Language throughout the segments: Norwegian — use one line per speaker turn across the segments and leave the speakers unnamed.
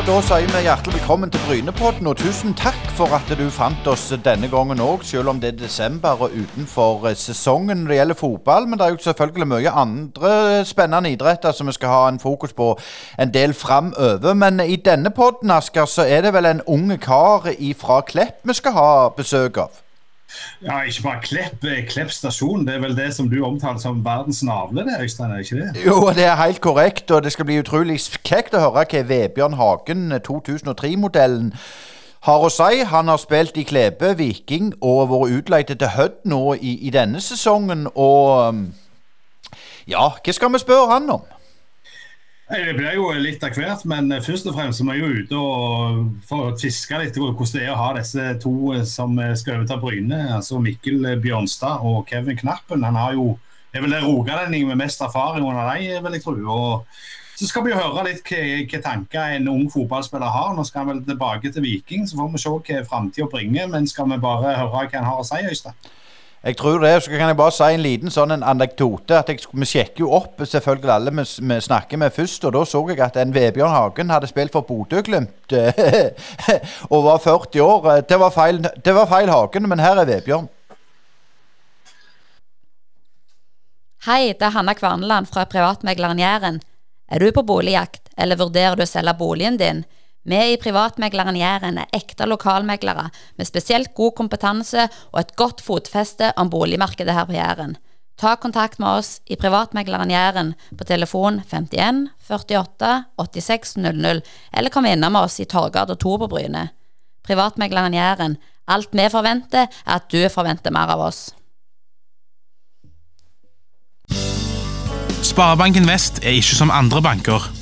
da sier vi hjertelig velkommen til Brynepodden, og tusen takk for at du fant oss denne gangen òg, selv om det er desember og utenfor eh, sesongen når det gjelder fotball. Men det er jo selvfølgelig mye andre spennende idretter som vi skal ha en fokus på en del framover. Men i denne podden, Asker, så er det vel en ung kar fra Klepp vi skal ha besøk av?
Ja, ikke bare Klepp. Eh, Klepp stasjon. Det er vel det som du omtaler som verdens navle, det, Øystein? er ikke det?
Jo, det er helt korrekt. Og det skal bli utrolig kjekt å høre hva Vebjørn Hagen, 2003-modellen, eh, har å si. Han har spilt i Klebe, Viking og vært utleid til Hødd nå i, i, denne sesongen. Og mm, ja, hva skal vi spørre han om?
Det blir jo litt av hvert, men først og fremst må jeg jo ut og fiske litt hvordan det er å ha disse to som skal overta Bryne. altså Mikkel Bjørnstad og Kevin Knappen. Han har jo, er vel det rogalending med mest erfaring under dem, vil jeg tro. og så skal vi jo høre litt hva tanker en ung fotballspiller har. Nå skal han vel tilbake til Viking, så får vi se hva framtida bringer. Men skal vi bare høre hva han har å si, Øystein?
Jeg tror det. Så kan jeg bare si en liten sånn en anekdote. at jeg, Vi sjekker jo opp selvfølgelig alle vi, snakker med først. Og da så jeg at en Vebjørn Hagen hadde spilt for Bodø-Glimt og var 40 år. Det var, feil, det var feil Hagen, men her er Vebjørn.
Hei, det er Hanna Kvarneland fra privatmegleren Jæren. Er du på boligjakt, eller vurderer du å selge boligen din? Vi i Privatmegleren Jæren er ekte lokalmeglere med spesielt god kompetanse og et godt fotfeste om boligmarkedet her på Jæren. Ta kontakt med oss i Privatmegleren Jæren på telefon 51 48 86 00, eller kom innom oss i Torgata 2 på Bryne. Privatmegleren Jæren. Alt vi forventer, er at du forventer mer av oss.
Sparebanken Vest er ikke som andre banker.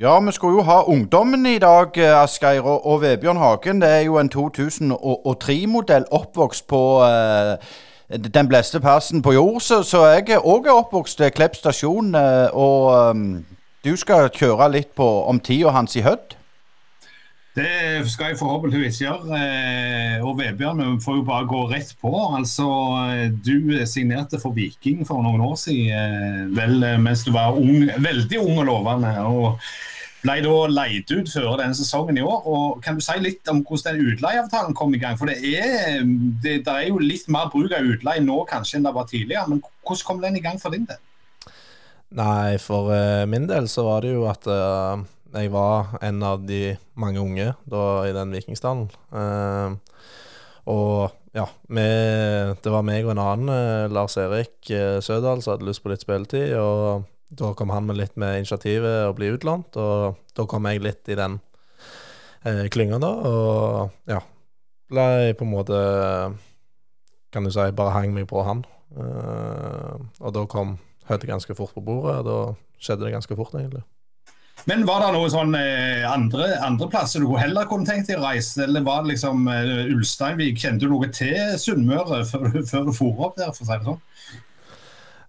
Ja, vi skulle jo ha ungdommen i dag, eh, Asgeir. Og, og Vebjørn Hagen det er jo en 2003-modell, oppvokst på uh, den bleste plassen på jord. Så, så jeg er òg oppvokst ved Klepp stasjon. Uh, og um, du skal kjøre litt på om tida hans i Hødd?
Det skal jeg forhåpentligvis gjøre. Og Vebjørn, vi får jo bare gå rett på. Altså, Du signerte for Viking for noen år siden, vel mens du var ung, veldig ung og lovende. og ble da leid ut før denne sesongen i år. og Kan du si litt om hvordan den utleieavtalen kom i gang? For det er, det, det er jo litt mer bruk av utleie nå kanskje enn det var tidligere. Men hvordan kom den i gang for din del?
Nei, for min del så var det jo at uh, jeg var en av de mange unge da i den Vikingstallen. Eh, og ja, med, det var meg og en annen, Lars Erik Sødal, som hadde lyst på litt spilletid. og da kom han med litt med initiativet å bli utlånt, og da kom jeg litt i den eh, klynga, da. Og ja, ble på en måte Kan du si bare hang meg på han. Eh, og da kom Hødde ganske fort på bordet, og da skjedde det ganske fort, egentlig.
Men var det noen sånn eh, andre, andre, plasser du heller kunne tenkt deg å reise, eller var det liksom eh, Ulsteinvik? Kjente du noe til Sunnmøre før, før, du for opp der, for å si det sånn?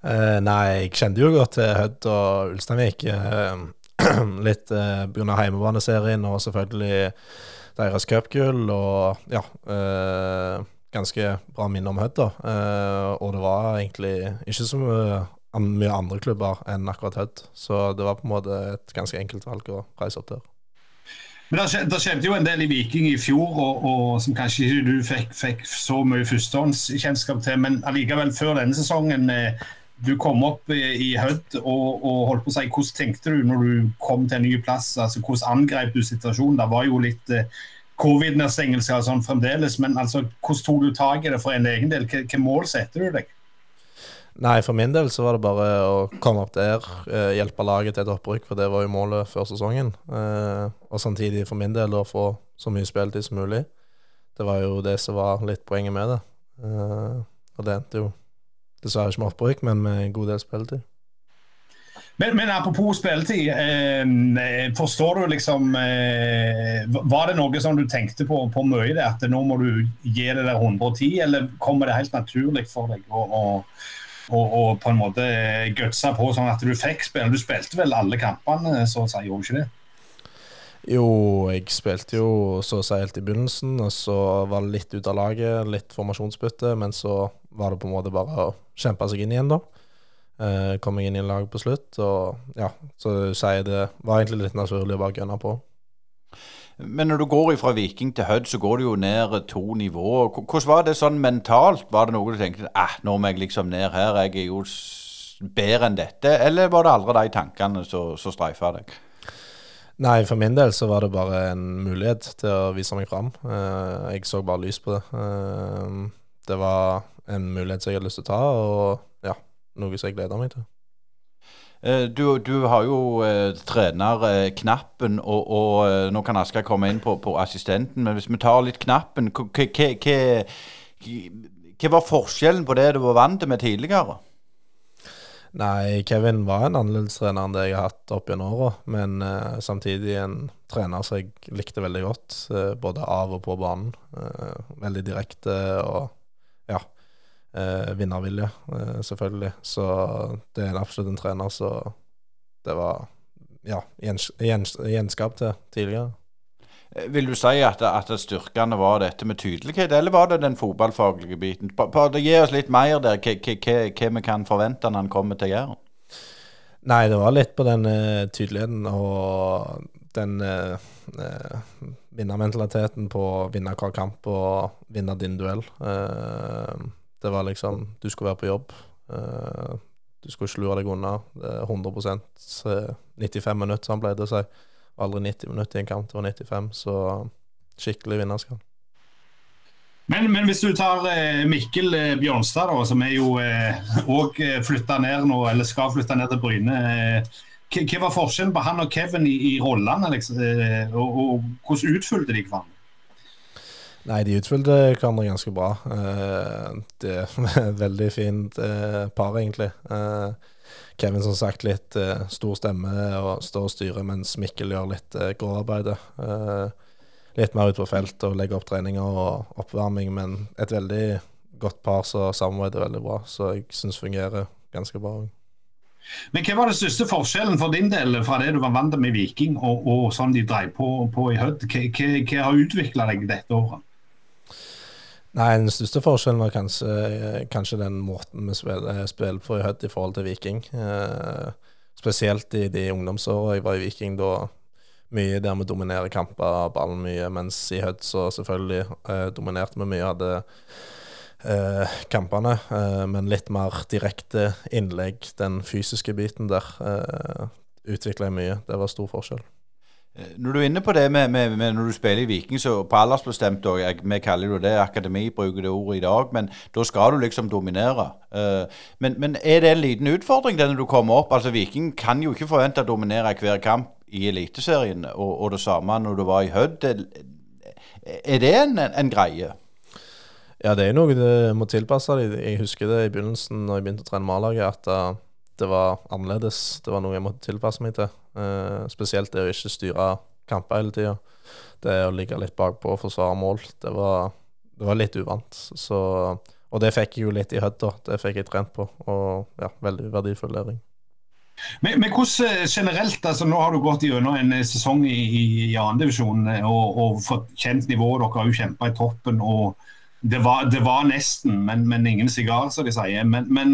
Uh, nei, jeg kjente jo godt til Hødd og Ulsteinvik. Uh, litt uh, pga. heimebaneserien og selvfølgelig deres cupgull og ja uh, Ganske bra minne om Hødd, da. og det var egentlig ikke så mye, mye andre klubber enn akkurat Hødd, så det var på en måte et ganske enkelt valg å reise opp der.
Men Det skjedde jo en del i Viking i fjor, og, og som kanskje ikke du fikk, fikk så mye førstehåndskjennskap til. Men allikevel, før denne sesongen, eh, du kom opp i Hødd og, og, holdt på å si, hvordan tenkte du når du kom til en ny plass? altså Hvordan angrep du situasjonen? Det var jo litt eh, covid-nedstengelser og sånn fremdeles, men altså, hvordan tok du tak i det for en egen del? Hvilke mål setter du deg?
Nei, For min del så var det bare å komme opp der, eh, hjelpe laget til et opprykk, for det var jo målet før sesongen. Eh, og samtidig for min del å få så mye spilletid som mulig. Det var jo det som var litt poenget med det. Eh, og det endte jo Dessverre ikke med opprykk, men med en god del spilletid.
Men, men apropos spilletid, eh, forstår du liksom eh, Var det noe som du tenkte på, på mye, det, at nå må du gi det der 110, eller kommer det helt naturlig for deg å, å, å, og, på en måte gutsa på sånn at du fikk spille? Du spilte vel alle kampene, så å si, gjorde du ikke det?
Jo, jeg spilte jo så å si helt i begynnelsen, og så var det litt ut av laget, litt formasjonsbytte, men så var det på en måte bare å kjempe seg inn igjen, da. Eh, kom jeg inn i laget lag på slutt, og ja, så sier det var egentlig litt naturlig å bare gønne på.
Men når du går fra Viking til Hødd, så går du jo ned to nivåer. Hvordan var det sånn mentalt? Var det noe du tenkte eh, nå må jeg liksom ned her, jeg er jo bedre enn dette? Eller var det aldri de tankene som streifa deg?
Nei, for min del så var det bare en mulighet til å vise meg fram. Uh, jeg så bare lys på det. Uh, det var en mulighet som jeg hadde lyst til å ta, og ja, noe som jeg gleder meg til.
Eh, du, du, har jo eh, trenerknappen, og, og, eh, nå kan Asker komme inn på, på, assistenten. Men hvis vi tar litt knappen, hva var forskjellen på det du var vant med tidligere?
Nei, Kevin var en annerledes trener enn det jeg har hatt opp gjennom åra. Men eh, samtidig en trener som jeg likte veldig godt, eh, både av og på banen. Veldig direkte og eh, vinnervilje, eh, selvfølgelig. Så det er absolutt en trener så det var ja, gjens, gjens, gjenskap til tidligere.
Eh, vil du si at, at styrkene var dette med tydelighet, eller var det den fotballfaglige biten? Det gir oss litt mer der, hva vi kan forvente når han kommer til Jæren?
Nei, det var litt på den uh, tydeligheten og den uh, uh, vinnermentaliteten på å vinne hver kamp og vinne din duell. Uh, det var liksom Du skulle være på jobb. Uh, du skulle ikke lure deg unna. 100% 95 minutter, som han pleide å si. Aldri 90 minutter i en kamp, det var 95. Så skikkelig vinnerskap.
Men, men, hvis du tar eh, Mikkel eh, Bjørnstad, da, som er jo òg eh, flytta ned nå, eller skal flytte ned til Bryne. Eh, hva var forskjellen på han og Kevin i, i rollene, liksom, og, og, og, hvordan utfylte de hverandre?
Nei, de utfylte hverandre ganske bra. Eh, det er et veldig fint eh, par, egentlig. Eh, Kevin som sagt litt stor stemme og står og styrer, mens Mikkel gjør litt gråarbeidet. Litt mer ut på felt og legger opp treninger og oppvarming, men et veldig godt par som samarbeider veldig bra. Så jeg syns fungerer ganske bra.
Men Hva var den største forskjellen for din del fra det du var vant med Viking og, og sånn de drev på, på i Hødd? Hva, hva, hva har utvikla deg dette året?
Nei, Den største forskjellen var kanskje, kanskje den måten vi spiller, spiller, på i Hødd i forhold til Viking. Eh, spesielt i de ungdomsåra jeg var i Viking. Da mye der vi dominerer kamper, ballen mye. Mens i Hødd så selvfølgelig eh, dominerte vi mye, hadde eh, kampene. Eh, men litt mer direkte innlegg, den fysiske biten der, eh, utvikla jeg mye. Det var stor forskjell.
Eh, når du er inne på det med, med, med når du spiller i Viking, så på aldersbestemt òg, Vi kaller det det, akademi bruker det ordet i dag, men da skal du liksom dominere. Uh, men, men, er det en liten utfordring det når du kommer opp? Altså Viking kan jo ikke forvente å dominere hver kamp i Eliteserien, og, og, det samme når du var i Hødd. Er det en, en, greie?
Ja, det er noe du må tilpasse deg. Jeg husker det i begynnelsen når jeg begynte å trene A-laget, at uh, det var annerledes. Det var noe jeg måtte tilpasse meg til. Uh, spesielt det å ikke styre kamper hele tida. Det å ligge litt bakpå og forsvare mål. Det var, det var litt uvant. Så, og det fikk jeg jo litt i Hødd, Det fikk jeg trent på. Og ja, veldig verdifull læring.
Men, men, hvordan eh, generelt, altså Nå har du gått gjennom en eh, sesong i, i andredivisjonen og, og fått kjent nivået. Dere har jo kjempa i toppen. og Det var, det var nesten, men, men ingen sigar, som de sier. Men, men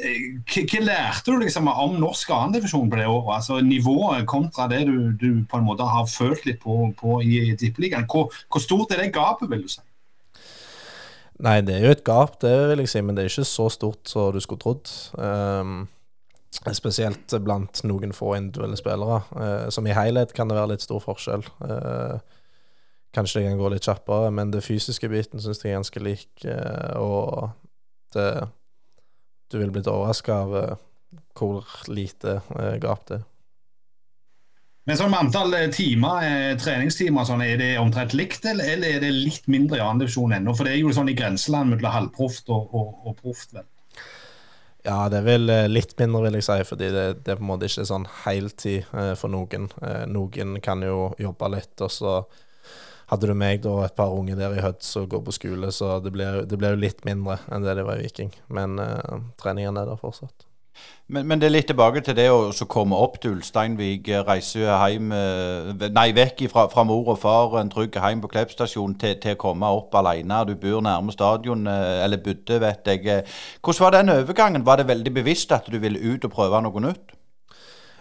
hva lærte du liksom om norsk annendivisjon på det året? Altså Nivået kontra det du, du, på en måte har følt litt på, på i Tippeligaen. Hvor, hvor, stort er det gapet, vil du si?
Nei, det er jo et gap, det vil jeg si, men det er ikke så stort som du skulle trodd. Um, spesielt blant noen få individuelle spillere. Uh, som i helhet kan det være litt stor forskjell. Uh, kanskje det kan gå litt kjappere, men det fysiske biten syns jeg er ganske lik. Uh, og det du ville blitt overraska av uh, hvor lite uh, gap det er.
Men sånn med antall eh, timer, eh, treningstimer, sånn, er det omtrent likt, eller, er det litt mindre i annen divisjon ennå? For det er jo sånn i grenseland mellom halvproft og, og, og proft, vel?
Ja, det er vel eh, litt mindre, vil jeg si, fordi det, det er på en måte ikke sånn heltid eh, for noen. Eh, noen kan jo jobbe litt, og så hadde du meg da et par unge der i Høds og går på skole, så det ble, det ble jo litt mindre enn det det var i Viking. Men uh, treningene er der fortsatt.
Men, men det er litt tilbake til det å komme opp til Ulsteinvik, eh, reise hjem eh, Nei, vekk fra, fra mor og far, en trygg hjem på Klepp stasjon, til, til å komme opp alene. Du bor nærme stadion, eh, eller bodde, vet jeg. Eh, Hvordan var den overgangen? Var det veldig bevisst at du ville ut og prøve noe nytt?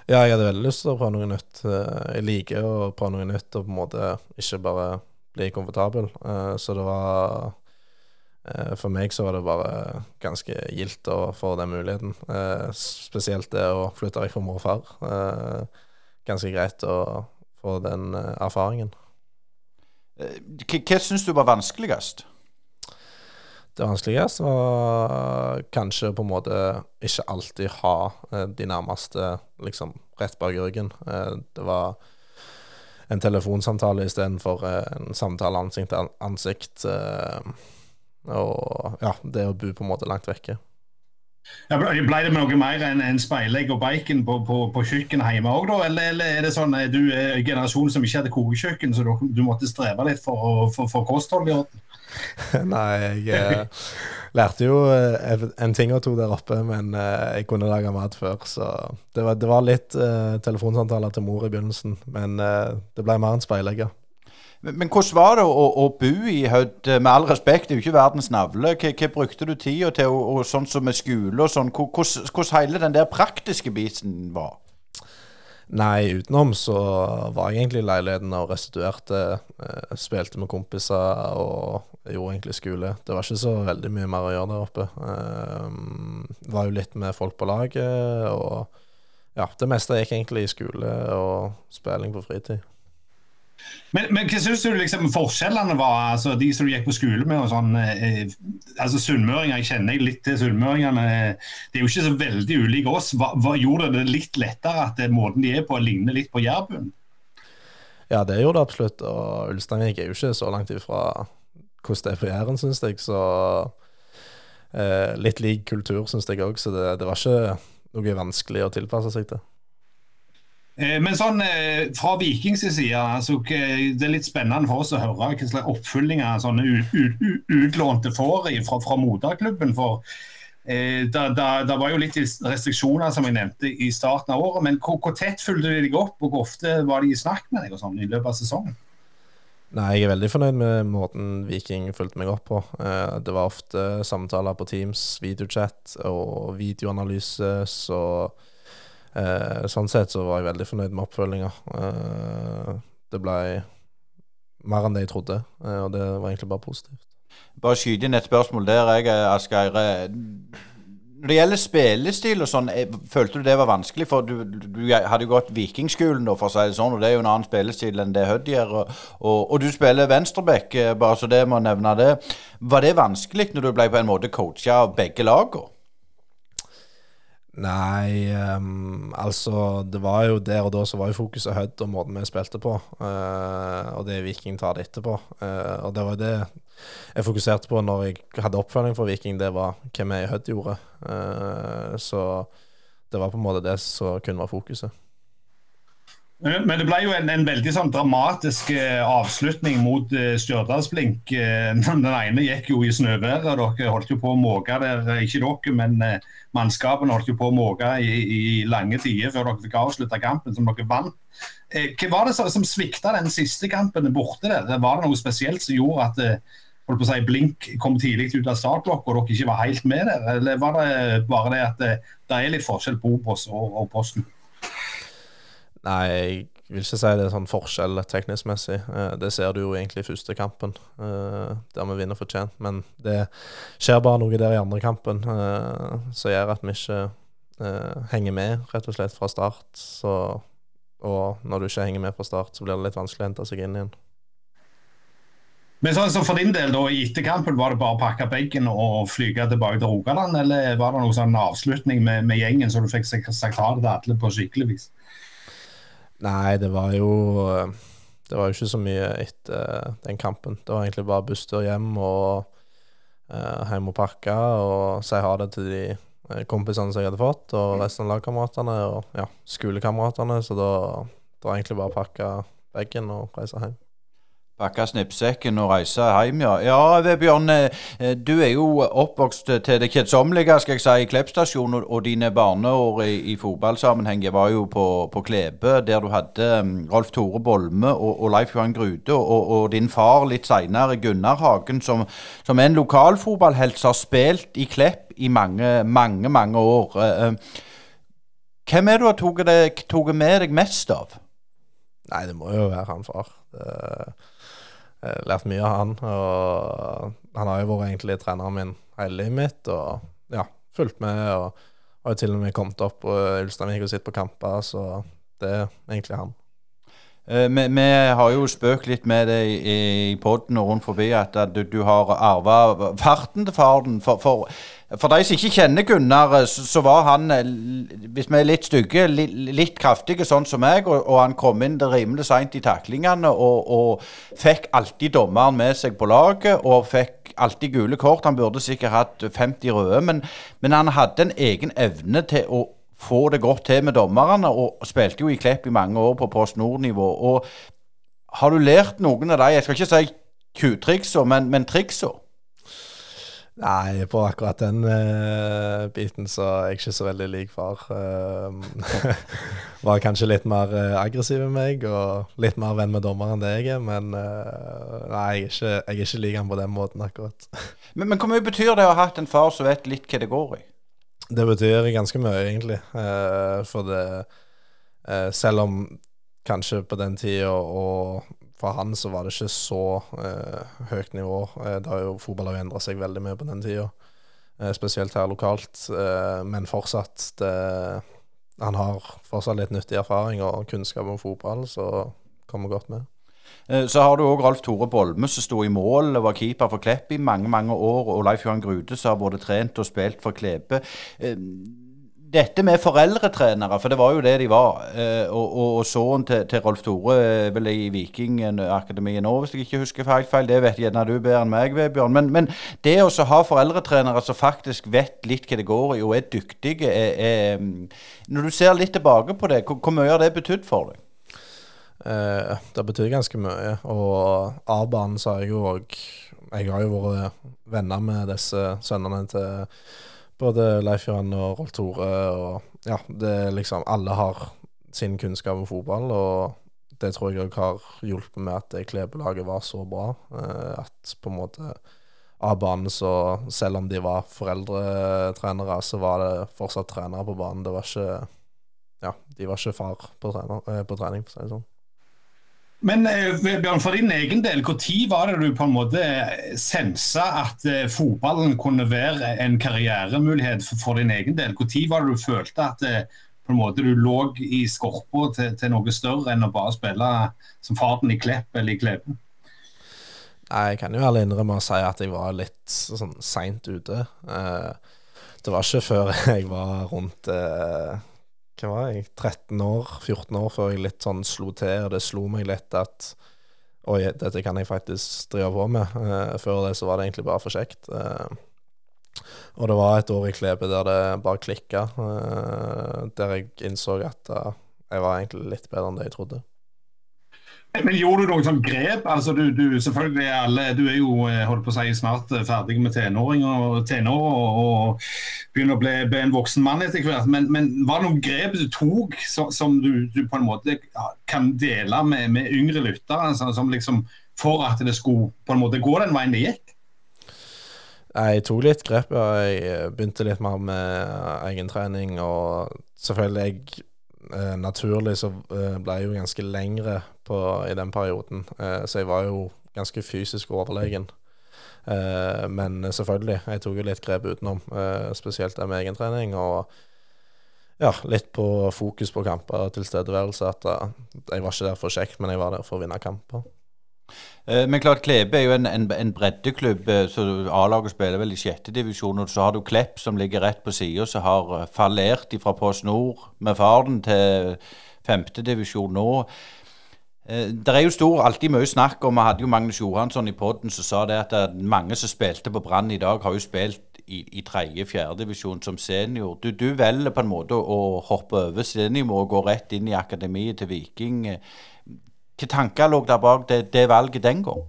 Ja, jeg hadde veldig lyst til å prøve noe nytt. Eh, Jeg liker å prøve noe nytt og på en måte ikke bare bli komfortabel. Eh, Så det var eh, For meg så var det bare ganske gildt å få den muligheten. Spesielt det å flytte vekk fra mor og far. Ganske greit å få den erfaringen.
Hva syns du var vanskeligst?
Det vanskeligste var kanskje på en måte ikke alltid ha eh, de nærmeste liksom rett bak ryggen. Eh, Det var en telefonsamtale istedenfor eh, en samtale ansikt til ansikt. Og ja, det å bo på en måte langt vekke.
Ja, ble det noe mer enn en speilegg og bacon på, på, på kjøkkenet hjemme òg, da? Eller, eller er det sånn at du er en generasjon som ikke hadde kokekjøkken, så du, du måtte streve litt for få for kosthold i orden?
Nei, jeg eh, lærte jo eh, en ting og to der oppe, men eh, jeg kunne lage mat før, så det var, det var litt eh, telefonsamtaler til mor i begynnelsen, men eh, det ble mer enn speilegger.
Men, men hvordan var det å, å bo i Hødd? Med all respekt, det er jo ikke verdens navle. Hva, hva brukte du tida til, og, og sånn som med skole og sånn? Hvordan hele den der praktiske biten var?
Nei, utenom så var jeg egentlig i leiligheten og restituerte. Eh, spilte med kompiser og gjorde egentlig skole. Det var ikke så veldig mye mer å gjøre der oppe. Det var jo litt med folk på laget, og ja, det meste gikk egentlig i skole og spilling på fritid.
Men, men hva syns du liksom forskjellene var, altså de som du gikk på skole med? og sånn, eh, altså Sunnmøringer, jeg kjenner litt til sunnmøringene. eh, De er jo ikke så veldig ulike oss. Hva, hva Gjorde det litt lettere at det, måten de er på, ligner litt på jærbuen?
Ja, det gjorde det absolutt. Og Ulsteinvik er jo ikke så langt ifra hvordan det er på Jæren, syns jeg. Så eh, litt lik kultur, syns jeg òg. Så det, det var ikke noe vanskelig å tilpasse seg til.
Eh, Men sånn eh, fra Vikings side, altså, det er litt spennende for oss å høre hva slags oppfyllinger sånne ut, ut, ut, utlånte får fra, fra moderklubben. For eh, da var jo litt restriksjoner, som jeg nevnte, i starten av året. Men hvor, hvor tett fulgte de deg opp, og hvor ofte var de i snakk med deg og sånn, i løpet av sesongen?
Nei, jeg er veldig fornøyd med måten Viking fulgte meg opp på. Eh, det var ofte samtaler på Teams, videochat og videoanalyse, så eh, sånn sett så var jeg veldig fornøyd med oppfølginga. Eh, det ble mer enn det jeg trodde, eh, og det var egentlig bare positivt.
Bare skyte inn et spørsmål der, jeg, eh, Asgeir. Eh, Når det gjelder spillestil og sånn, eh, følte du det var vanskelig? For du, du hadde jo gått Vikingskolen, da, for å si det sånn, og det er jo en annen spillestil enn det Hødd gjør. Og, og, og du spiller venstreback, bare så det må nevne det. Var det vanskelig når du ble på en måte coacha av begge lagene?
Nei, um, altså Det var jo der og da så var jo fokuset Hødd og måten vi spilte på. Uh, og det Viking tar det etterpå. Uh, og det var det jeg fokuserte på når jeg hadde oppfølging for Viking, det var hva vi i Hødd gjorde. Uh, så det var på en måte det som kun var fokuset.
Men det ble jo en, en veldig sånn dramatisk eh, avslutning mot eh, Stjørdalsblink. Eh, den ene gikk jo i snøværet, dere holdt jo på å måke der. Ikke dere, men mannskapene holdt jo på å måke i, i lange tider før dere fikk avslutta kampen, som dere vant. Hva var det som, svikta den siste kampen borte der? Var det noe spesielt som gjorde at holdt på å si, Blink kom tidlig ut av startblokk og dere ikke var helt med der? Eller var det bare det at det, det er litt forskjell på Obos og, og Posten?
Nei, jeg vil ikke si det er sånn forskjell teknisk messig. Eh, det ser du jo egentlig i første kampen, eh, der vi vinner fortjent. Men det skjer bare noe der i andre kampen eh, som gjør at vi ikke henger med, rett og slett, fra start. Så, og når du ikke henger med fra start, så blir det litt vanskelig å hente seg inn igjen.
Men sånn som For din del, da, i etterkampen, var det bare å pakke bagen og flyge tilbake til Rogaland, eller var det noen sånn avslutning med, med gjengen så du fikk sagt ha det til alle på skikkelig vis?
Nei, det var jo Det var jo ikke så mye etter eh, den kampen. Det var egentlig bare busstur hjem og eh, hjem og pakke og si ha det til de eh, kompisene som jeg hadde fått, og resten av lagkameratene og ja, skolekameratene. Så da, da egentlig bare pakke bagen og reise hjem.
Pakke snippsekken og reise hjem, ja. Ja, Vebjørn, eh, du er jo oppvokst til det kjedsommelige, skal jeg si, i Klepp stasjon, og, dine barneår i, i fotballsammenheng var jo på, på Klebe, der du hadde um, Rolf Tore Bolme og, og Leif Johan Grude, og, og, din far litt seinere, Gunnar Hagen, som, som en lokalfotballhelt som har spilt i Klepp i mange, mange, mange år. Uh, hvem er du har tatt med deg mest av?
Nei, det må jo være han far. Det Eh, lært mye av han. Og han har jo vært egentlig treneren min hele livet mitt, og ja, fulgt med. Og har jo til og med kommet opp på Ulsteinvik og sett på kamper, så det er egentlig han.
Eh, vi, vi, har jo spøkt litt med det i, i poden og rundt forbi at, at du, du, har arva farten til faren. For, for, for, de som ikke kjenner Gunnar, eh, så, var han, eh, hvis vi er litt stygge, litt, kraftige sånn som meg, og, og han kom inn rimelig seint i taklingene og, og, fikk alltid dommeren med seg på laget. og fikk alltid gule kort. Han burde sikkert hatt 50 røde, men, men han hadde en egen evne til å få det godt til med dommerne, og spilte jo i Klepp i mange år på Post Nord-nivå. og Har du lært noen av de, jeg skal ikke si kutriksa, men, men triksa?
Nei, på akkurat den uh, biten så er jeg ikke så veldig lik far. Uh, var kanskje litt mer uh, aggressiv enn meg, og litt mer venn med dommeren enn det jeg er. Men nei, jeg er, ikke, jeg er ikke lik han på den måten, akkurat.
men, men hvor mye betyr det å ha hatt en far som vet litt hva det går i?
Det betyr ganske mye, egentlig. Eh, for det eh, Selv om kanskje på den tida og for han så var det ikke så eh, høyt nivå. Eh, har jo Fotball har endra seg veldig mye på den tida, eh, spesielt her lokalt. Eh, men fortsatt det, Han har fortsatt litt nyttig erfaring og kunnskap om fotball, så kommer godt med.
Eh, så har du òg Rolf Tore Bolme, som sto i mål og var keeper for Klepp i mange mange år. Og Leif Johan Grude, som har både trent og spilt for Klebe. Eh, dette med foreldretrenere, for det var jo det de var. Eh, og, og, og sønnen til, til, Rolf Tore vel i Vikingakademiet nå, hvis jeg ikke husker feil. feil det vet gjerne du bedre enn meg, Vebjørn. Men, men det å ha foreldretrenere som faktisk vet litt hva det går i, og er dyktige er, er, Når du ser litt tilbake på det, hvor, hvor mye har det betydd for deg?
Eh, det betyr ganske mye. Og A-banen så har jeg jo òg Jeg har jo vært venner med disse sønnene til både Leif Johan og Rolf Tore. Og ja, det er liksom Alle har sin kunnskap om fotball, og det tror jeg òg har hjulpet med at Klebelaget var så bra. Eh, at på en måte av banen så selv om de var foreldretrenere, så var det fortsatt trenere på banen. Det var ikke Ja, de var ikke far på, trener, eh, på trening, for å si det sånn.
Men eh, Bjørn, for din egen del, når var det du på en måte sensa at eh, fotballen kunne være en karrieremulighet for din egen del? Når var det du følte at eh, på en måte du lå i skorpa til, til, noe større enn å bare spille som farten i Klepp eller i Kleppen?
Jeg kan jo ærlig innrømme å si at jeg var litt sånn seint ute. Det var ikke før jeg var rundt hva var jeg, 13 år, 14 år før jeg litt sånn slo til, og det slo meg litt at Oi, dette kan jeg faktisk drive på med. Uh, før det så var det egentlig bare for kjekt. Uh, og det var et år i Klebe der det bare klikka. Uh, der jeg innså at jeg var egentlig litt bedre enn det jeg trodde.
Men gjorde du noen sånn grep? Altså, du, du, selvfølgelig er alle, du er jo eh, holdt på å si, snart eh, ferdig med tenåring og, tenår, og, og, begynner å bli, bli, en voksen mann etter hvert. Men, men, var det noen grep du tok som, som du, du, på en måte kan dele med, med yngre lyttere? Altså, som liksom, for at det skulle på en måte gå den veien det gikk?
Jeg tok litt grep. Jeg eh, begynte litt mer med egentrening. Og selvfølgelig, jeg eh, naturlig så eh, ble jeg jo ganske lengre på, i den perioden. Eh, så jeg var jo ganske fysisk overlegen. Eh, men selvfølgelig, jeg tok jo litt grep utenom. Eh, spesielt det med egentrening. Og ja, litt på fokus på kamper og tilstedeværelse. At jeg var ikke der for kjekt, men jeg var der for å vinne kamper.
Men klart Klebe er jo en, en, en breddeklubb, så A-laget spiller vel i sjette divisjon. Og så har du Klepp som ligger rett på sida, som har fallert fra Post Nord med farden til femtedivisjon nå. Det er jo stor, alltid mye snakk om Vi hadde jo Magnus Johansson i poden som sa det at mange som spilte på Brann i dag, har jo spilt i, i tredje-fjerdedivisjon som senior. Du, du, velger på en måte å hoppe over seniornivået og gå rett inn i akademiet til Viking. Hvilke tanker lå der bak det, det valget den gang?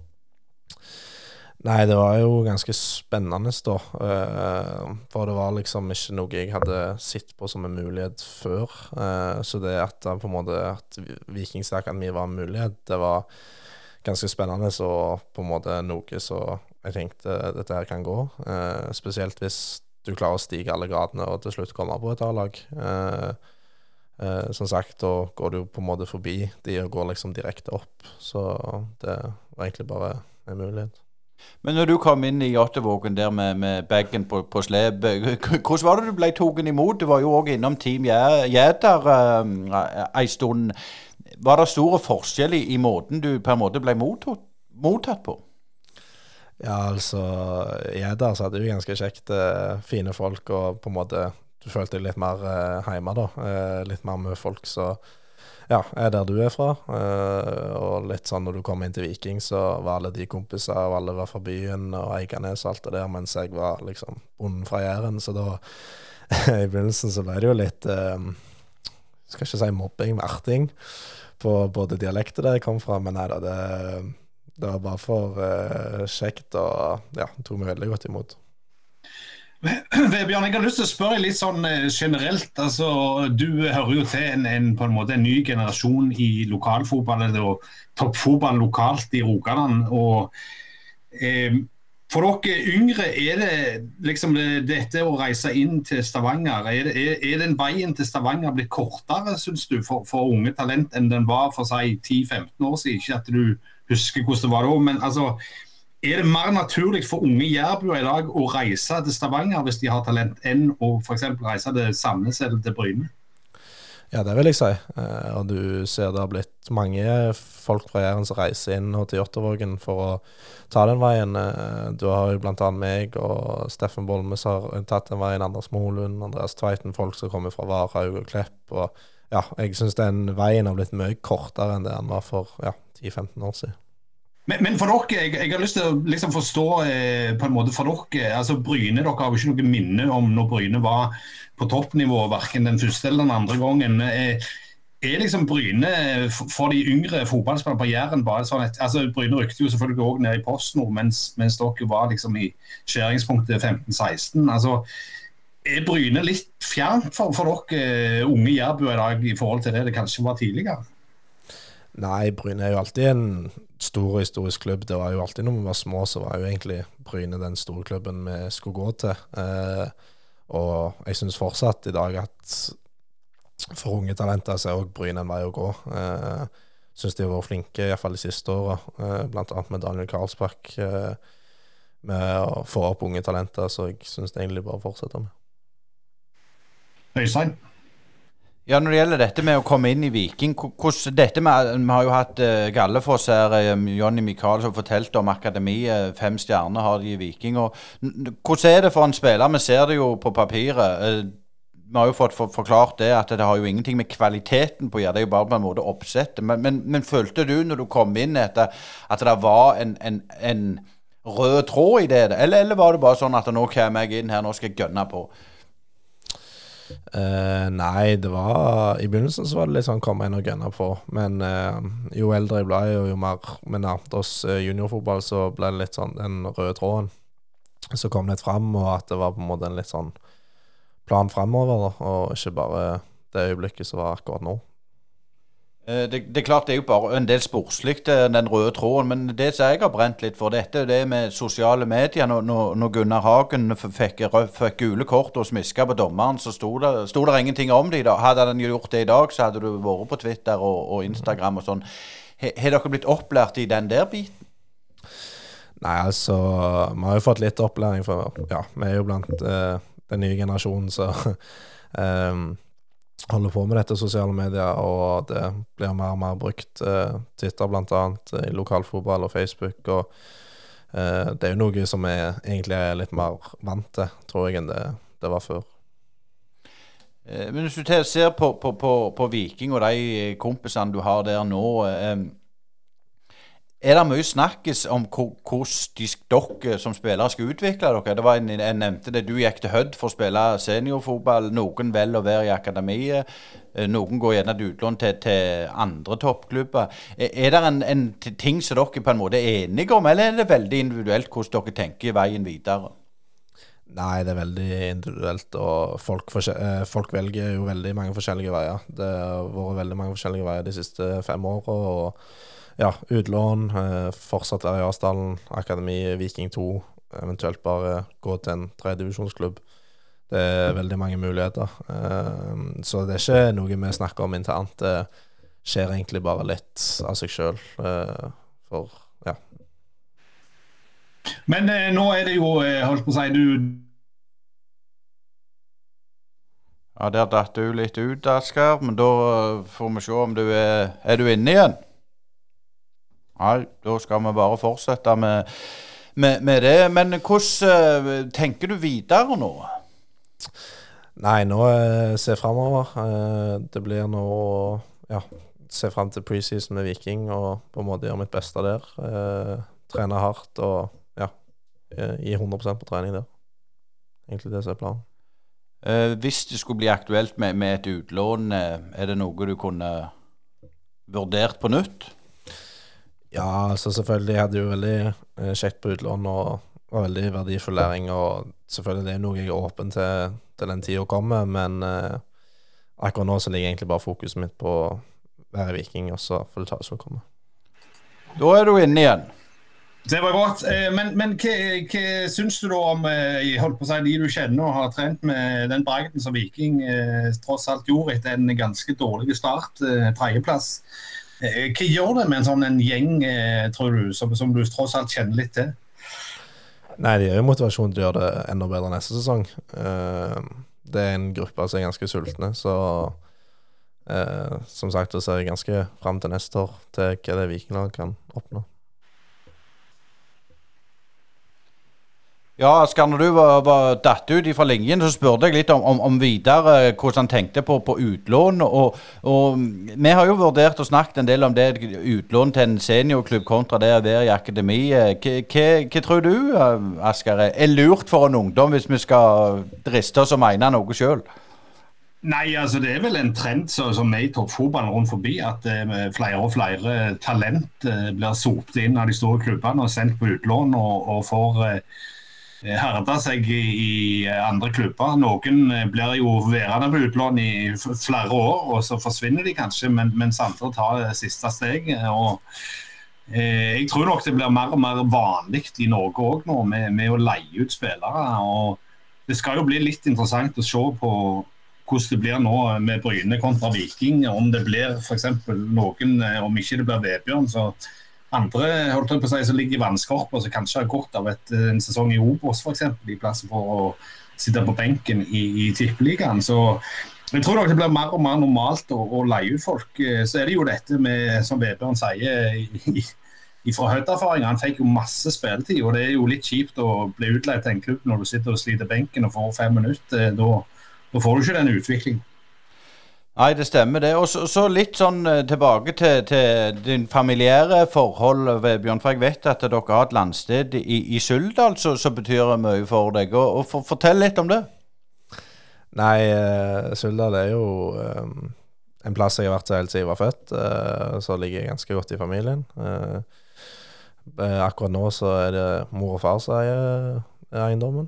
Nei, det var jo ganske spennende, da. Uh, for det var liksom ikke noe jeg hadde sett på som en mulighet før. Uh, så det at på en måte at Vikingsakademi var en mulighet, det var ganske spennende og på en måte noe så jeg tenkte dette her kan gå. Uh, spesielt hvis du klarer å stige alle gradene og til slutt komme på et A-lag. som sagt, da går du på en måte forbi de og går liksom direkte opp. Så det var egentlig bare en mulighet.
Men når du kom inn i Jåttåvågen der med, med bagen på, på slep, hvordan var det du ble tatt imot? Du var jo òg innom Team Jæder uh, ei stund. Var det store forskjell i, i, måten du på en måte ble mottatt, mottatt på?
Ja, altså Jæder så hadde jo ganske kjekt. Uh, fine folk, og på en måte Du følte deg litt mer uh, hjemme, da. Litt mer med folk, så ja, er der du er fra. Uh, og litt sånn når du kom inn til Viking, så var alle de kompiser, og alle var fra byen og Eikanes og alt det der, mens jeg var liksom bonden fra Jæren. Så da, i begynnelsen så ble det jo litt uh, Skal ikke si mobbing, men på både dialekter der jeg kom fra, men nei da, det, det var bare for uh, kjekt, og ja, tok meg veldig godt imot.
Vebjørn, jeg har lyst til å spørre litt sånn eh, generelt. Altså, du hører jo til en, en, på en måte en ny generasjon i lokalfotball, og toppfotball lokalt i Rogaland. og eh, For dere yngre, er det liksom det, dette å reise inn til Stavanger Er, det, er, er den veien til Stavanger blitt kortere, syns du, for, for, unge talent enn den var for si 10-15 år siden? Ikke at du husker hvordan det var da, men altså er det mer naturlig for unge jærbuer i dag å reise til Stavanger hvis de har talent, enn å f.eks. reise til Sandnes eller til Bryne?
Ja, det vil jeg si. Eh, og du ser det har blitt mange folk fra Jæren som reiser inn til Jåttåvågen for å ta den veien. Eh, du har jo bl.a. meg og Steffen Bolme har tatt den veien. Anders Molund, Andreas Tveiten, folk som kommer fra Varhaug og Klepp. Og ja, jeg syns den veien har blitt mye kortere enn det den var for ja, 10-15 år siden.
Men, men, for dere, jeg, jeg, har lyst til å liksom forstå eh, på en måte for dere, altså Bryne, Dere har jo ikke noe minne om når Bryne var på toppnivå, verken den første eller den andre gangen. Eh, er liksom Bryne for de yngre fotballspillerne på Jæren bare sånn et, altså Bryne rykte jo selvfølgelig òg ned i PostNord, mens, mens, dere var liksom i skjæringspunktet 15-16. altså Er Bryne litt fjernt for, for dere unge jærbuer i dag i forhold til det det kanskje var tidligere?
Nei, Bryne er jo alltid en stor historisk klubb. Det var jo alltid når vi var små, så var jo egentlig Bryne den store klubben vi skulle gå til. Eh, og jeg syns fortsatt i dag at for unge talenter så er òg Bryne en vei å gå. Eh, syns de har vært flinke, iallfall de siste åra, eh, bl.a. med Daniel Karlsbakk. Eh, med å få opp unge talenter, så jeg syns det egentlig bare fortsetter med.
Øystein?
Ja, Når det gjelder dette med å komme inn i Viking hvordan dette med, Vi har jo hatt uh, Gallefoss her. Um, Jonny Michael fortalte om akademiet. Fem stjerner har de i Viking. og Hvordan er det for en spiller? Vi ser det jo på papiret. Uh, vi har jo fått for, forklart det at det har jo ingenting med kvaliteten på å gjøre. Det er jo bare på en måte oppsettet. Men, men, men, følte du når du kom inn etter at det var en, en, en rød tråd i det? Eller, eller var det bare sånn at nå kommer jeg inn her, nå skal jeg gønne på?
Uh, nei, det var I begynnelsen så var det litt sånn komme inn og gunne på. Men uh, jo eldre jeg ble, og jo mer vi nærmet oss uh, juniorfotball, så ble det litt sånn den røde tråden som kom litt fram, og at det var på en måte en litt sånn plan framover, og ikke bare det øyeblikket som var akkurat nå.
Eh, det, det, er klart det er jo bare en del sportslig, eh, den røde tråden. Men det som jeg har brent litt for, dette det med sosiale medier. Når, når Gunnar Hagen fikk, fikk, gule kort og smiska på dommeren, så sto det, sto det ingenting om det. Hadde han gjort det i dag, så hadde du vært på Twitter og, og Instagram og sånn. Har dere blitt opplært i den der biten?
Nei, altså Vi har jo fått litt opplæring, for ja, vi er jo blant uh, den nye generasjonen, så um, holder på med dette sosiale medier, og det blir mer og mer brukt. Eh, Twitter bl.a. i lokalfotball og Facebook. og eh, Det er jo noe som vi egentlig er litt mer vant til, tror jeg, enn det, det var før.
Eh, men hvis du ser på, på, på, på, Viking og de kompisene du har der nå, Er det mye snakkes om hvordan de- dere som spillere skal utvikle dere? Det var en, Jeg nevnte det, Du gikk til Hødd for å spille seniorfotball. Noen velger å være i akademiet. Eh, Noen går gjerne til utlån til, til andre toppklubber. Er er det en, en ting som dere på en måte er enige om, eller er det veldig individuelt hvordan dere tenker veien videre?
Nei, det er veldig individuelt, og folk, eh, folk velger jo veldig mange forskjellige veier. Det har vært veldig mange forskjellige veier de siste fem åra. Ja, utlån, eh, fortsatt være i Asdalen, akademi, Viking 2, eventuelt bare gå til en tredjedivisjonsklubb. Det er veldig mange muligheter. Eh, så det er ikke noe vi snakker om internt. Det skjer egentlig bare litt av seg sjøl. for
Men eh, nå er det jo, eh, holdt på å si, du
Ja, Der datt du litt ut, Asker, men da eh, får vi se om du er Er du inne igjen? Nei, da skal vi bare fortsette med, med, med det. Men hvordan eh, tenker du videre nå?
Nei, nå eh, jeg framover. Eh, det blir nå ja, se fram til preseason med Viking og på en måte gjøre mitt beste der. Eh, trene hardt og gi 100% på trening der. Egentlig det som er planen.
Eh, hvis det skulle bli aktuelt med, med et utlån, eh, er det noe du kunne vurdert på nytt?
Ja, altså selvfølgelig jeg hadde jo veldig eh, kjekt på utlån og var veldig verdifull læring. Og selvfølgelig det er noe jeg er åpen til til den tida kommer, men eh, akkurat nå så ligger egentlig bare fokuset mitt på å være viking, og så får det ta det som kommer.
Da er du inne igjen.
Det var godt. Eh, Men, men hva, hva syns du da om eh, holdt på å si, de du kjenner og har trent med den bragden som Viking eh, tross alt gjorde etter en ganske dårlig start, tredjeplass? Hva gjør det med en sånn en gjeng, tror du, som, som du tross alt kjenner litt til?
Nei, de har jo motivasjon til å gjøre det enda bedre neste sesong. Det er en gruppe som er ganske sultne, så som sagt så ser jeg ganske fram til neste år, til hva det Vikinglaget kan oppnå.
Ja, Asker, når du var, var datt ut fra linjen, så spurte jeg litt om, om, om videre hvordan han tenkte på, på utlån. Og, og vi har jo vurdert og snakket en del om det utlån til en seniorklubb kontra det å være i akademiet. Hva, hva, tror du, Asker, er lurt for en ungdom hvis vi skal driste oss og mene noe sjøl?
Nei, altså det er vel en trend som er i toppfotballen rundt forbi, at eh, flere og flere talent eh, blir sopt inn av de store klubbene og sendt på utlån og, og får eh, herda seg i, andre klubber. Noen eh, blir jo værende på utlån i flere år, og så forsvinner de kanskje, men, mens andre tar det siste steg. og eh, jeg tror nok det blir mer og mer vanlig i Norge òg nå med, med å leie ut spillere. og Det skal jo bli litt interessant å se på hvordan det blir nå med Bryne kontra Viking. Om det blir f.eks. noen, eh, om ikke det blir Vebjørn, så andre holdt på å si, som ligger i vannskorpa, som kanskje har godt av et, en sesong i Obos f.eks. i plass for å sitte på benken i, i Tippeligaen. Så jeg tror nok det blir mer og mer normalt å, å leie ut folk. Eh, Så er det jo dette med, som Vebjørn sier, i fra Hødd-erfaring. Han fikk jo masse spilletid, og det er jo litt kjipt å bli utleid til en klubb når du sitter og sliter benken og får fem minutter. Eh, Da, da får du ikke den utviklingen.
Nei, det stemmer det. Og så, litt sånn eh, tilbake til, til din familiære forhold, ved Bjørn. For jeg vet at dere har et landsted i, i Suldal som som betyr mye for deg. Og, og for, Fortell litt om det.
Nei, uh, Suldal er jo eh, en plass jeg har vært helt siden jeg var født, Uh, så ligger jeg ganske godt i familien. Uh, akkurat nå så er det mor og far som eier eiendommen.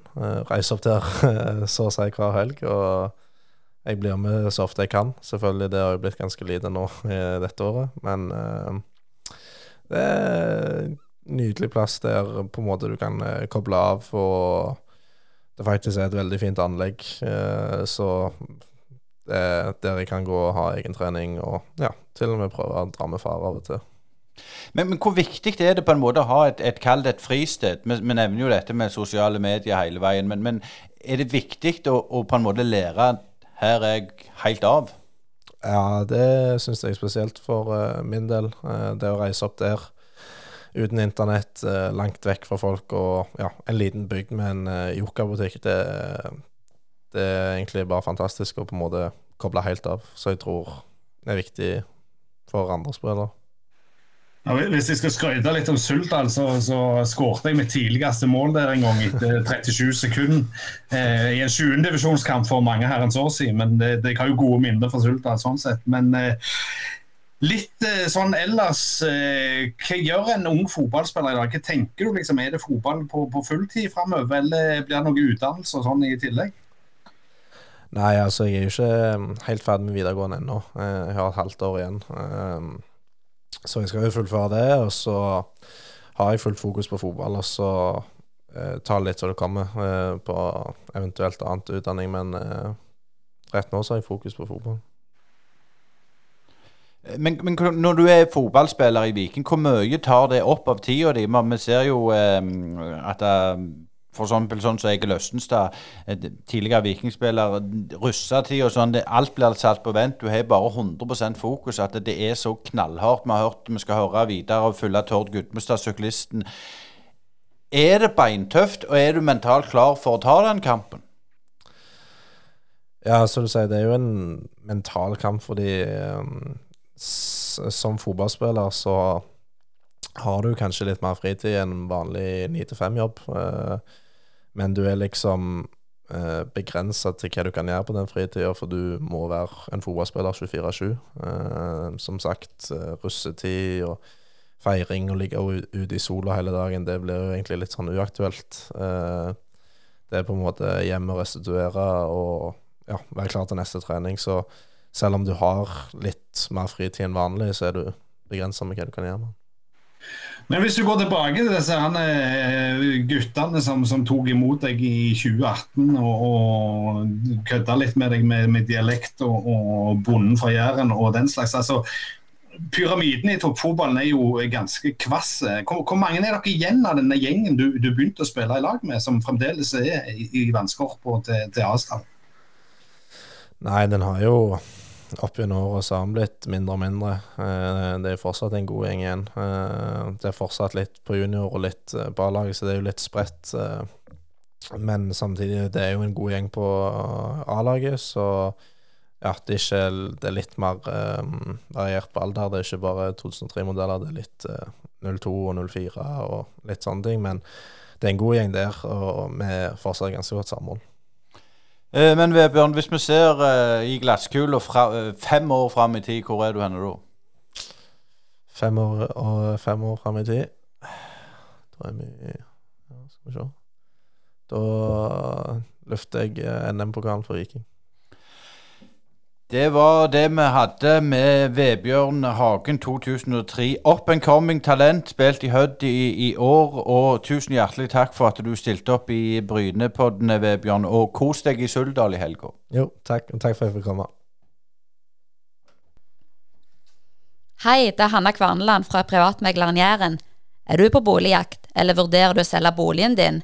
Reiser opp der så å si hver helg, og jeg blir med så ofte jeg kan. Selvfølgelig, det har jo blitt ganske lite nå i dette året, men uh, det er en nydelig plass der på en måte du kan eh, koble av, og det faktisk er et veldig fint anlegg, Uh, så er der jeg kan gå og ha egen trening, og ja, til og med prøve å dra med far av og til.
Men, men hvor viktig er det på en måte å ha et, et kall et fristed? Vi, vi nevner jo dette med sosiale medier hele veien, men, men er det viktig å, å på en måte lære her er jeg helt av?
Ja, det syns jeg spesielt for eh, min del. Eh, det å reise opp der uten internett, eh, langt vekk fra folk og ja, en liten bygd med en uh, Joker-butikk, det, det er egentlig bare fantastisk å på en måte koble helt av. Så jeg tror det er viktig for andre spillere.
Ja, hvis jeg skal skryte litt om Suldal, så, så skårte jeg mitt tidligste mål der en gang etter 37 sekunder. Eh, I en 20. divisjonskamp for mange herrens år siden, men det, det har jo gode minner fra Suldal sånn sett. Men eh, litt eh, sånn ellers eh, Hva gjør en ung fotballspiller i dag? Hva tenker du liksom, Er det fotball på, på fulltid framover, eller blir det noe utdannelse og sånn i tillegg?
Nei, altså jeg er jo ikke helt ferdig med videregående ennå. Eh, Jeg har et halvt år igjen. Eh, så jeg skal jo fullføre det, og så har jeg fullt fokus på fotball, og så eh, ta litt så det kommer eh, på eventuelt annet utdanning, men eh, rett nå så har jeg fokus på fotball.
Men, men når du er fotballspiller i Viking, hvor mye tar det opp av tida di? Vi ser jo eh, at eh, for eksempel sånn som Egil Østenstad, eh, tidligere vikingspiller, russetid og sånn, alt blir satt på vent. Du har bare 100% fokus. At det er så knallhardt. Vi har hørt vi skal høre videre og følge Tord Gudmestad, syklisten. Er det beintøft, og er du mentalt klar for å ta den kampen?
Ja, som du sier, det er jo en mental kamp, fordi um, som fotballspiller så har du kanskje litt mer fritid enn vanlig 9-5-jobb. Uh, men du er liksom eh, begrensa til hva du kan gjøre på den fritida, for du må være en fotballspiller 24-7. Eh, som sagt, uh, russetid og feiring og ligge ute i sola hele dagen, det blir jo egentlig litt sånn uaktuelt. Eh, det er på en måte hjemme og restituere og ja, være klar til neste trening. Så selv om du har litt mer fritid enn vanlig, så er du begrensa med hva du kan gjøre. med.
Men hvis du går tilbake til disse eh, guttene som, som tok imot deg i 2018 og, og kødda litt med deg med, med dialekt og, og bonden fra Jæren og den slags. altså Pyramiden i toppfotballen er jo ganske kvass. Hvor, hvor mange er dere igjen av denne gjengen du, du begynte å spille i lag med, som fremdeles er i, i vannskorpa til, til Asdal?
Nei, den har jo opp gjennom året så har den blitt mindre og mindre. Eh, Det er fortsatt en god gjeng igjen. Eh, Det er fortsatt litt på junior og litt eh, på A-laget, så det er jo litt spredt. Men samtidig, det er jo en god gjeng på A-laget, så ja, det er, ikke, det er litt mer variert på alder. Det er ikke bare 2003-modeller, det er litt eh, 02 og 04 og litt sånne ting. Men det er en god gjeng der, og vi fortsatt ganske godt samhold.
Eh, men Vebjørn, hvis vi ser eh, i glasskula eh, fem år fram i tid, hvor er du henne da?
Fem år og fem år fram i tid. Da er vi ja, Skal vi se. Da løfter jeg NM-pokalen for Viking.
Det var det vi hadde med Vebjørn Hagen 2003. Up and coming talent, spilt i Hødd i, i år. Og tusen hjertelig takk for at du stilte opp i Brynepoddene, Vebjørn. Og kos deg i Suldal i helga.
Jo, takk. Og takk for at jeg fikk komme.
Hei, det er Hanna Kvarneland fra Privatmegleren Jæren. Er du på boligjakt, eller vurderer du å selge boligen din?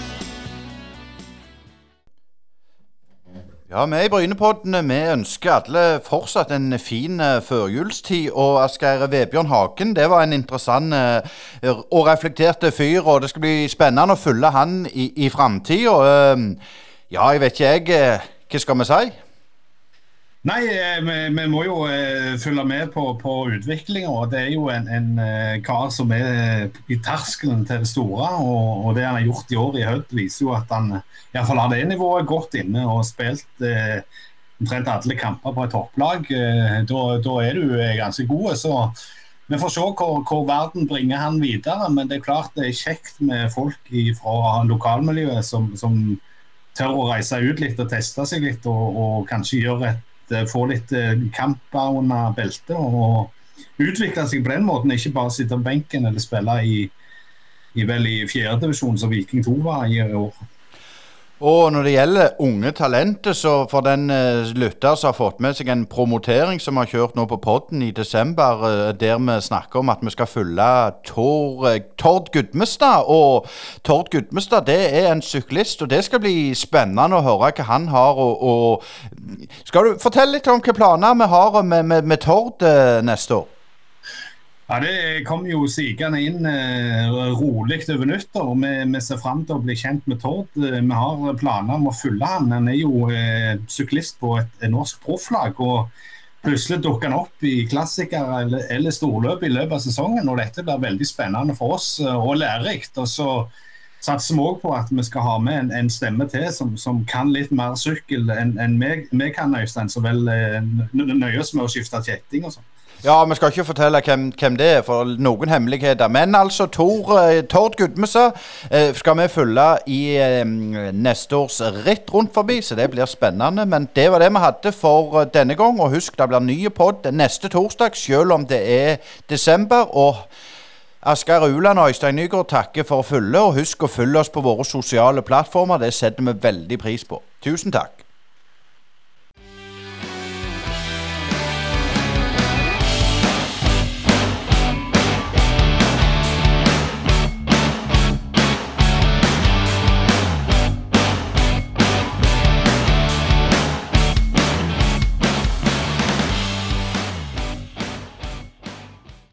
Ja, vi i Brynepoddene vi ønsker alle fortsatt en fin eh, førjulstid. Og Asgeir Vebjørn Hagen det var en interessant eh, og reflekterte fyr. Og det skal bli spennende å følge han i, i framtida. ja, jeg vet ikke jeg. eh, Hva skal vi si?
Nei, eh, vi, vi må jo eh, følge med på, på utviklinga. Det er jo en, en eh, kar som er i terskelen til det store. Og, og det han har gjort i år i Hødd, viser jo at han iallfall har det nivået godt inne og spilt eh, omtrent alle kamper på et topplag. Da, da er du ganske god. Så vi får se hvor, hvor, verden bringer han videre. Men det er klart det er kjekt med folk fra lokalmiljøet som, som, tør å reise ut litt og teste seg litt, og, og kanskje et, eh, få litt eh, kamper under beltet. Og utvikle seg på den måten, ikke bare sitte på benken eller spille i, i, vel i fjerdedivisjon som Viking 2 var i år.
Og når det gjelder unge talenter, så for den uh, lytter som har fått med seg en promotering som har kjørt nå på podden i desember, uh, der vi snakker om at vi skal følge Tor, uh, Tord Gudmestad. Og Tord Gudmestad det er en syklist, og det skal bli spennende å høre hva han har. Og, og Skal du fortelle litt om hvilke planer vi har med, med, med Tord neste år?
Ja, Det kom jo sigende inn eh, rolig over nyttår. Vi, vi ser fram til å bli kjent med Tord. Eh, vi har planer om å følge han. Han er jo eh, syklist på et, norsk profflag. og Plutselig dukker han opp i klassikere eller, eller storløp i løpet av sesongen. og Dette blir veldig spennende for oss eh, og lærerikt. Og så satser vi òg på at vi skal ha med en, en stemme til som, som, kan litt mer sykkel enn en vi kan, Øystein. Så vel eh, nøyer oss med å skifte kjetting og sånn.
Ja, vi skal ikke fortelle hvem, hvem, det er, for noen hemmeligheter. Men altså, Tor, eh, Tord Gudmestad eh, skal vi følge i eh, neste års ritt rundt forbi, så det blir spennende. Men det var det vi hadde for denne gang. Og husk, det blir ny pod neste torsdag, selv om det er desember. og Asgeir Uland og Øystein Nygaard takker for å følge, og husk å følge oss på våre sosiale plattformer. Det setter vi veldig pris på. Tusen takk.